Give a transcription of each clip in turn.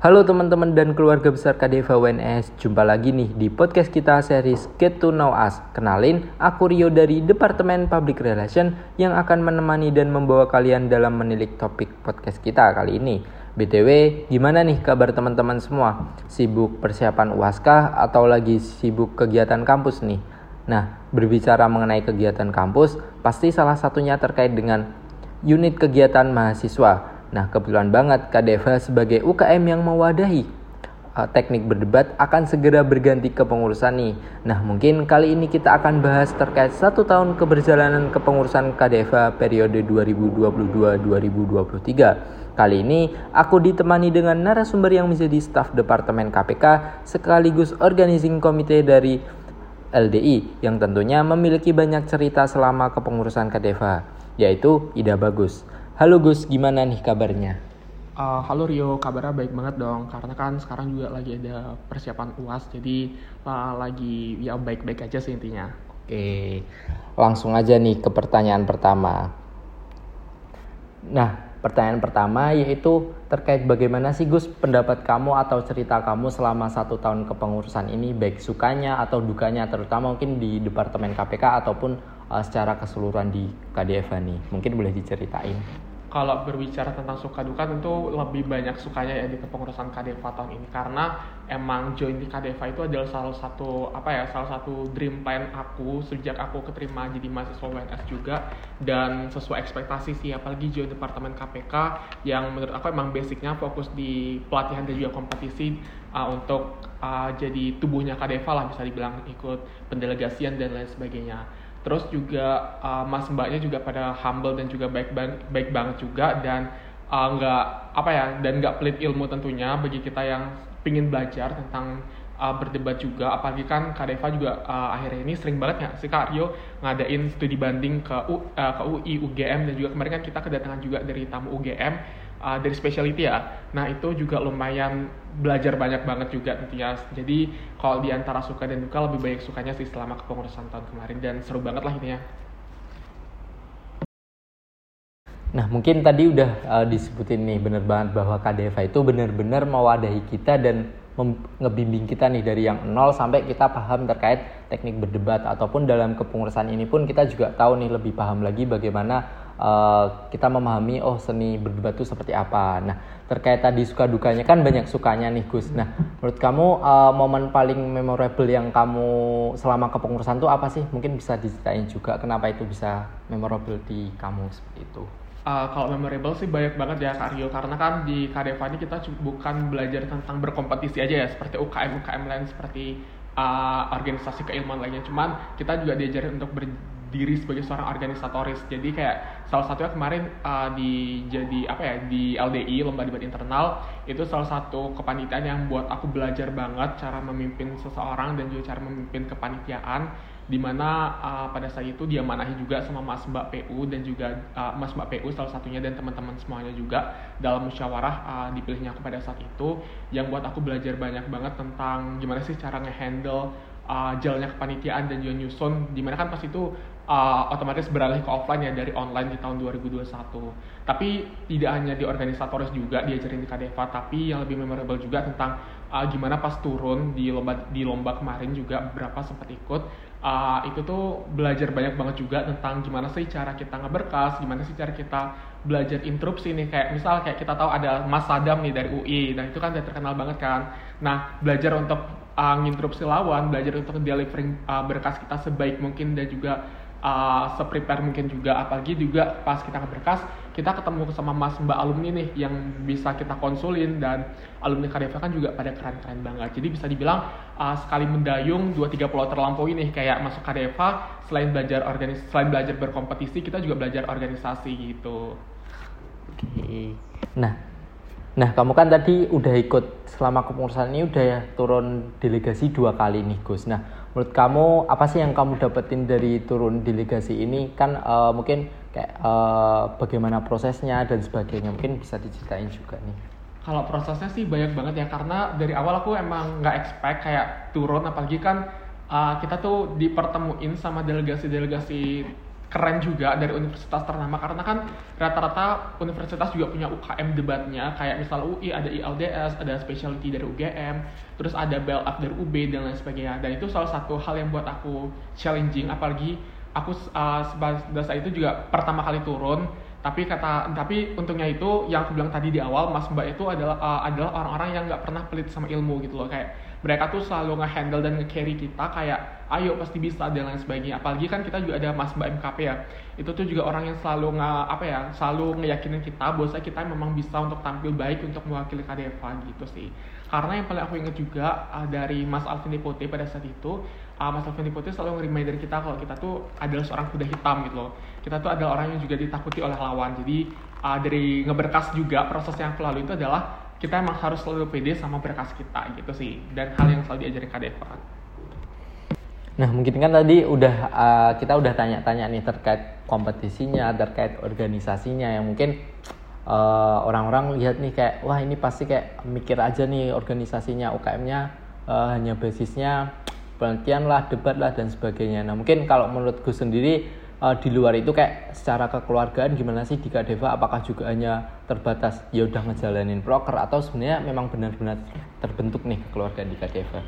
Halo teman-teman dan keluarga besar KDV WNS, jumpa lagi nih di podcast kita series Get to Know Us. Kenalin, aku Rio dari Departemen Public Relation yang akan menemani dan membawa kalian dalam menilik topik podcast kita kali ini. BTW, gimana nih kabar teman-teman semua? Sibuk persiapan UAS kah atau lagi sibuk kegiatan kampus nih? Nah, berbicara mengenai kegiatan kampus, pasti salah satunya terkait dengan unit kegiatan mahasiswa Nah, kebetulan banget KDV sebagai UKM yang mewadahi uh, teknik berdebat akan segera berganti ke pengurusan nih. Nah, mungkin kali ini kita akan bahas terkait satu tahun keberjalanan kepengurusan KDV periode 2022-2023. Kali ini aku ditemani dengan narasumber yang menjadi staf Departemen KPK sekaligus organizing komite dari LDI yang tentunya memiliki banyak cerita selama kepengurusan KDV, yaitu Ida Bagus. Halo Gus, gimana nih kabarnya? Uh, halo Rio, kabarnya baik banget dong. Karena kan sekarang juga lagi ada persiapan UAS, jadi uh, lagi ya baik-baik aja sih intinya. Oke, langsung aja nih ke pertanyaan pertama. Nah, pertanyaan pertama yaitu terkait bagaimana sih Gus pendapat kamu atau cerita kamu selama satu tahun kepengurusan ini baik sukanya atau dukanya terutama mungkin di Departemen KPK ataupun uh, secara keseluruhan di KDF nih mungkin boleh diceritain kalau berbicara tentang suka duka tentu lebih banyak sukanya ya di kepengurusan KDEVA tahun ini. Karena emang join di KDEVA itu adalah salah satu apa ya salah satu dream plan aku sejak aku keterima jadi mahasiswa WNS juga. Dan sesuai ekspektasi sih apalagi join departemen KPK yang menurut aku emang basicnya fokus di pelatihan dan juga kompetisi uh, untuk uh, jadi tubuhnya KDEVA lah bisa dibilang ikut pendelegasian dan lain sebagainya terus juga uh, mas mbaknya juga pada humble dan juga baik baik, baik banget juga dan uh, nggak apa ya dan nggak pelit ilmu tentunya bagi kita yang pingin belajar tentang uh, berdebat juga. Apalagi kan Kak Deva juga uh, akhirnya ini sering banget ya si Kak ngadain studi banding ke U, uh, ke UI UGM dan juga kemarin kan kita kedatangan juga dari tamu UGM uh, dari specialty ya. Nah itu juga lumayan belajar banyak banget juga tentunya. Jadi kalau di antara suka dan duka lebih banyak sukanya sih selama kepengurusan tahun kemarin dan seru banget lah ini ya. Nah mungkin tadi udah uh, disebutin nih bener banget bahwa KDV itu benar-benar mewadahi kita dan ngebimbing kita nih dari yang nol sampai kita paham terkait teknik berdebat ataupun dalam kepengurusan ini pun kita juga tahu nih lebih paham lagi bagaimana uh, kita memahami oh seni berdebat itu seperti apa. Nah terkait tadi suka dukanya kan banyak sukanya nih Gus. Nah menurut kamu uh, momen paling memorable yang kamu selama kepengurusan itu apa sih? Mungkin bisa diceritain juga kenapa itu bisa memorable di kamu seperti itu. Uh, kalau memorable sih banyak banget ya Kak Rio karena kan di Kadeva ini kita bukan belajar tentang berkompetisi aja ya seperti UKM UKM lain seperti uh, organisasi keilmuan lainnya cuman kita juga diajarin untuk ber diri sebagai seorang organisatoris. Jadi kayak salah satunya kemarin uh, di jadi apa ya di LDI lomba debat internal itu salah satu kepanitiaan yang buat aku belajar banget cara memimpin seseorang dan juga cara memimpin kepanitiaan di mana uh, pada saat itu dia manahi juga sama Mas Mbak PU dan juga uh, Mas Mbak PU salah satunya dan teman-teman semuanya juga dalam musyawarah uh, dipilihnya aku pada saat itu yang buat aku belajar banyak banget tentang gimana sih cara ngehandle uh, jalannya kepanitiaan dan juga nyusun di mana kan pas itu uh, otomatis beralih ke offline ya dari online di tahun 2021. Tapi tidak hanya di organisatoris juga diajarin di KDEVA, tapi yang lebih memorable juga tentang uh, gimana pas turun di lomba di lomba kemarin juga beberapa sempat ikut. Uh, itu tuh belajar banyak banget juga tentang gimana sih cara kita ngeberkas, gimana sih cara kita belajar interupsi nih kayak misal kayak kita tahu ada Mas Sadam nih dari UI, dan itu kan udah terkenal banget kan. Nah belajar untuk uh, nginterupsi lawan, belajar untuk delivering uh, berkas kita sebaik mungkin dan juga uh, seprepare mungkin juga. Apalagi juga pas kita berkas kita ketemu sama mas mbak alumni nih yang bisa kita konsulin dan alumni Kadeva kan juga pada keren-keren banget. Jadi bisa dibilang uh, sekali mendayung dua tiga pulau terlampaui nih kayak masuk Kadeva selain belajar organis selain belajar berkompetisi kita juga belajar organisasi gitu. Oke. Nah Nah, kamu kan tadi udah ikut selama kepengurusan ini udah ya turun delegasi dua kali nih, Gus. Nah, menurut kamu apa sih yang kamu dapetin dari turun delegasi ini? Kan uh, mungkin kayak uh, bagaimana prosesnya dan sebagainya. Mungkin bisa diceritain juga nih. Kalau prosesnya sih banyak banget ya karena dari awal aku emang nggak expect kayak turun apalagi kan uh, kita tuh dipertemuin sama delegasi-delegasi keren juga dari universitas ternama. Karena kan rata-rata universitas juga punya UKM debatnya. Kayak misal UI ada ILDS ada specialty dari UGM terus ada BLF dari UB dan lain sebagainya. Dan itu salah satu hal yang buat aku challenging. Apalagi aku uh, saat itu juga pertama kali turun. Tapi kata tapi untungnya itu yang aku bilang tadi di awal mas mbak itu adalah uh, adalah orang-orang yang nggak pernah pelit sama ilmu gitu loh. Kayak mereka tuh selalu nge-handle dan nge-carry kita kayak ayo pasti bisa dan lain sebagainya. Apalagi kan kita juga ada mas mbak MKP ya. Itu tuh juga orang yang selalu nge apa ya selalu ngeyakinin kita bahwa kita memang bisa untuk tampil baik untuk mewakili KDFA gitu sih. Karena yang paling aku ingat juga uh, dari Mas Alvin Lipote pada saat itu uh, Mas Alvin Lipote selalu nge-reminder kita kalau kita tuh adalah seorang kuda hitam gitu loh. Kita tuh adalah orang yang juga ditakuti oleh lawan. Jadi uh, dari ngeberkas juga proses yang aku lalui itu adalah kita emang harus selalu pede sama berkas kita gitu sih dan hal yang selalu diajarin KDFA Nah mungkin kan tadi udah uh, kita udah tanya-tanya nih terkait kompetisinya, terkait organisasinya yang mungkin eh, orang-orang lihat nih kayak wah ini pasti kayak mikir aja nih organisasinya UKM-nya uh, eh, hanya basisnya penelitian lah, debat lah dan sebagainya. Nah mungkin kalau menurut gue sendiri uh, di luar itu kayak secara kekeluargaan gimana sih di Kadeva? Apakah juga hanya terbatas ya udah ngejalanin proker atau sebenarnya memang benar-benar terbentuk nih kekeluargaan di Kadeva?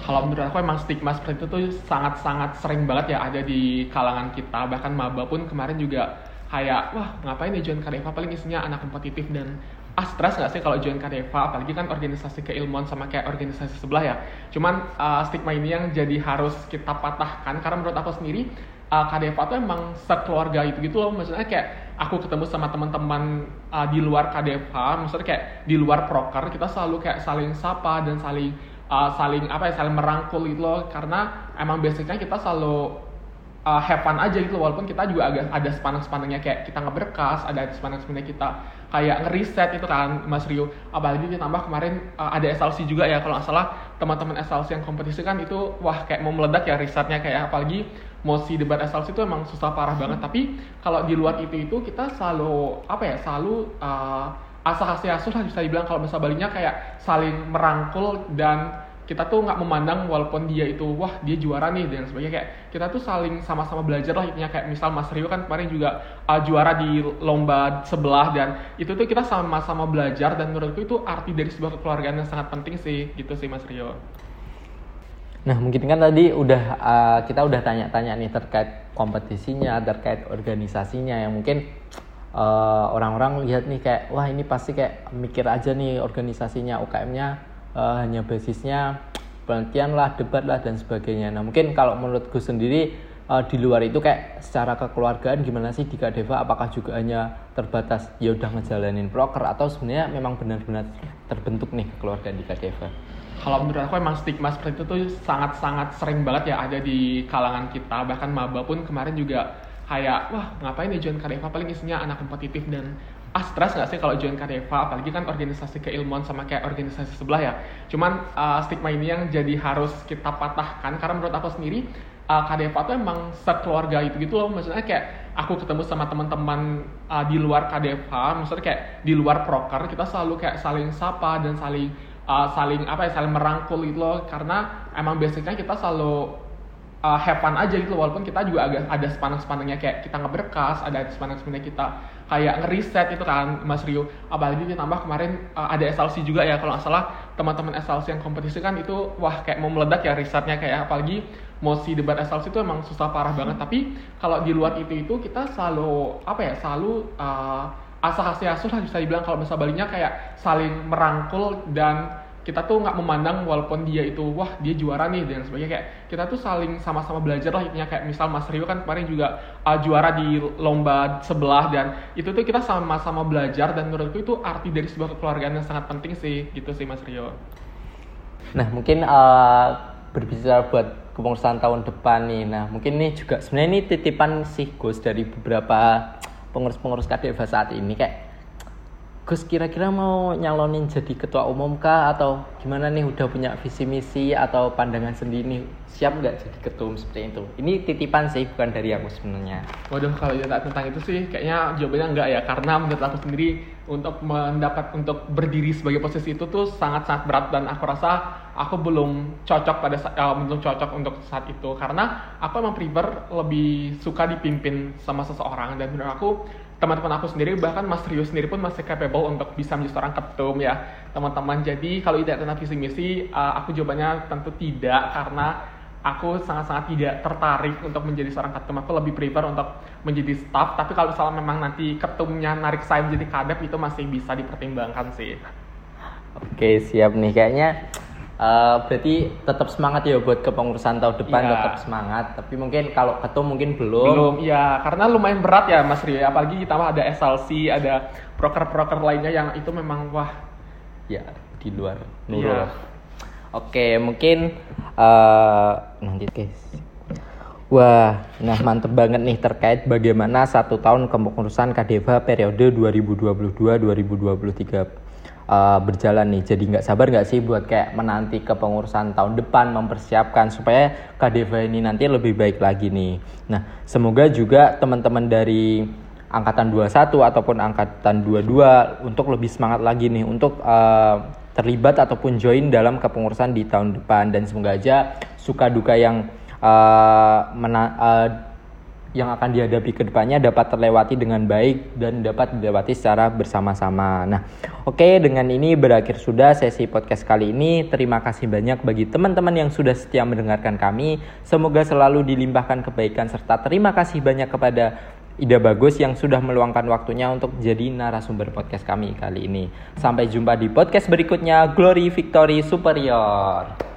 Kalau menurut aku emang stigma seperti itu tuh sangat-sangat sering banget ya ada di kalangan kita. Bahkan maba pun kemarin juga kayak wah ngapain ya join Kadeva paling isinya anak kompetitif dan ah stres nggak sih kalau join Kadeva apalagi kan organisasi keilmuan sama kayak organisasi sebelah ya. Cuman uh, stigma ini yang jadi harus kita patahkan. Karena menurut aku sendiri uh, Kadeva tuh emang sekeluarga itu gitu loh. Maksudnya kayak aku ketemu sama teman-teman uh, di luar Kadeva maksudnya kayak di luar proker kita selalu kayak saling sapa dan saling uh, saling apa ya saling merangkul gitu loh. Karena emang basicnya kita selalu uh, have fun aja gitu walaupun kita juga agak ada sepanang-sepanangnya kayak kita ngeberkas ada sepanang-sepanangnya kita kayak ngeriset itu kan Mas Rio. Apalagi ditambah kemarin uh, ada SLC juga ya kalau nggak salah teman-teman SLC yang kompetisi kan itu wah kayak mau meledak ya risetnya kayak apalagi mosi debat SLC itu emang susah parah banget hmm. tapi kalau di luar itu itu kita selalu apa ya selalu uh, asal hasil asuh lah bisa dibilang kalau bahasa Balinya kayak saling merangkul dan kita tuh nggak memandang walaupun dia itu wah dia juara nih dan sebagainya kayak kita tuh saling sama-sama belajar lah intinya kayak misal Mas Rio kan kemarin juga uh, juara di lomba sebelah dan itu tuh kita sama-sama belajar dan menurutku itu arti dari sebuah kekeluargaan yang sangat penting sih gitu sih Mas Rio. Nah mungkin kan tadi udah uh, kita udah tanya-tanya nih terkait kompetisinya, terkait organisasinya yang mungkin uh, orang-orang lihat nih kayak wah ini pasti kayak mikir aja nih organisasinya UKM-nya uh, hanya basisnya penelitian lah, debat lah dan sebagainya. Nah mungkin kalau menurut gue sendiri uh, di luar itu kayak secara kekeluargaan gimana sih di Kadeva? Apakah juga hanya terbatas ya udah ngejalanin proker atau sebenarnya memang benar-benar terbentuk nih kekeluargaan di Kadeva? Kalau menurut aku emang stigma seperti itu tuh sangat-sangat sering banget ya ada di kalangan kita bahkan maba pun kemarin juga kayak wah ngapain ya join Kadeva paling isinya anak kompetitif dan ah stres nggak sih kalau join Kadeva apalagi kan organisasi keilmuan sama kayak organisasi sebelah ya. Cuman uh, stigma ini yang jadi harus kita patahkan. Karena menurut aku sendiri uh, Kadeva tuh emang sekeluarga itu gitu loh. Maksudnya kayak aku ketemu sama teman-teman uh, di luar Kadeva maksudnya kayak di luar proker kita selalu kayak saling sapa dan saling uh, saling apa ya saling merangkul gitu loh. Karena emang biasanya kita selalu uh, have fun aja gitu walaupun kita juga agak ada sepanang-sepanangnya kayak kita ngeberkas ada sepanang-sepanangnya kita kayak ngeriset itu kan Mas Rio. Apalagi ditambah kemarin uh, ada SLC juga ya kalau nggak salah teman-teman SLC yang kompetisi kan itu wah kayak mau meledak ya risetnya kayak apalagi mosi debat SLC itu emang susah parah banget. Tapi kalau di luar itu itu kita selalu apa ya selalu uh, asal hasil asuh lah bisa dibilang kalau bahasa Balinya kayak saling merangkul dan kita tuh nggak memandang walaupun dia itu wah dia juara nih dan sebagainya. Kayak kita tuh saling sama-sama belajar lah intinya. Kayak misal Mas Rio kan kemarin juga uh, juara di lomba sebelah dan itu tuh kita sama-sama belajar dan menurutku itu arti dari sebuah kekeluargaan yang sangat penting sih. Gitu sih Mas Rio. Nah mungkin uh, berbicara buat kepengurusan tahun depan nih, nah mungkin ini juga sebenarnya ini titipan sih Gus dari beberapa pengurus-pengurus KDV saat ini. Kayak Gus kira-kira mau nyalonin jadi ketua umum kah? Atau gimana nih udah punya visi misi atau pandangan sendiri nih? Siap nggak jadi ketua umum seperti itu? Ini titipan sih bukan dari aku sebenarnya. Waduh kalau ya tentang itu sih kayaknya jawabannya enggak ya. Karena menurut aku sendiri untuk mendapat untuk berdiri sebagai posisi itu tuh sangat-sangat berat. Dan aku rasa aku belum cocok pada uh, belum cocok untuk saat itu. Karena aku emang prefer lebih suka dipimpin sama seseorang. Dan menurut aku teman-teman aku sendiri bahkan Mas Rio sendiri pun masih capable untuk bisa menjadi seorang ketum ya. Teman-teman jadi kalau tidak tentang visi misi uh, aku jawabannya tentu tidak karena aku sangat-sangat tidak tertarik untuk menjadi seorang ketum. Aku lebih prefer untuk menjadi staff tapi kalau misalnya memang nanti ketumnya narik saya menjadi kadep itu masih bisa dipertimbangkan sih. Oke siap nih. Kayaknya Uh, berarti tetap semangat ya buat kepengurusan tahun depan yeah. tetap semangat. Tapi mungkin kalau ketum mungkin belum. Belum, ya karena lumayan berat ya Mas Rio. Apalagi kita ada SLC, ada proker-proker lainnya yang itu memang wah. Ya di luar nurul. Yeah. Oke, mungkin uh, nanti guys. Wah, nah mantep banget nih terkait bagaimana satu tahun kepengurusan Kadeva periode 2022-2023 uh, berjalan nih. Jadi nggak sabar nggak sih buat kayak menanti kepengurusan tahun depan mempersiapkan supaya KDV ini nanti lebih baik lagi nih. Nah, semoga juga teman-teman dari angkatan 21 ataupun angkatan 22 untuk lebih semangat lagi nih untuk uh, terlibat ataupun join dalam kepengurusan di tahun depan dan semoga aja suka duka yang uh, mena uh, yang akan dihadapi ke depannya dapat terlewati dengan baik dan dapat dilewati secara bersama-sama. Nah, oke okay, dengan ini berakhir sudah sesi podcast kali ini. Terima kasih banyak bagi teman-teman yang sudah setia mendengarkan kami. Semoga selalu dilimpahkan kebaikan serta terima kasih banyak kepada Ida Bagus yang sudah meluangkan waktunya untuk jadi narasumber podcast kami kali ini. Sampai jumpa di podcast berikutnya. Glory Victory Superior.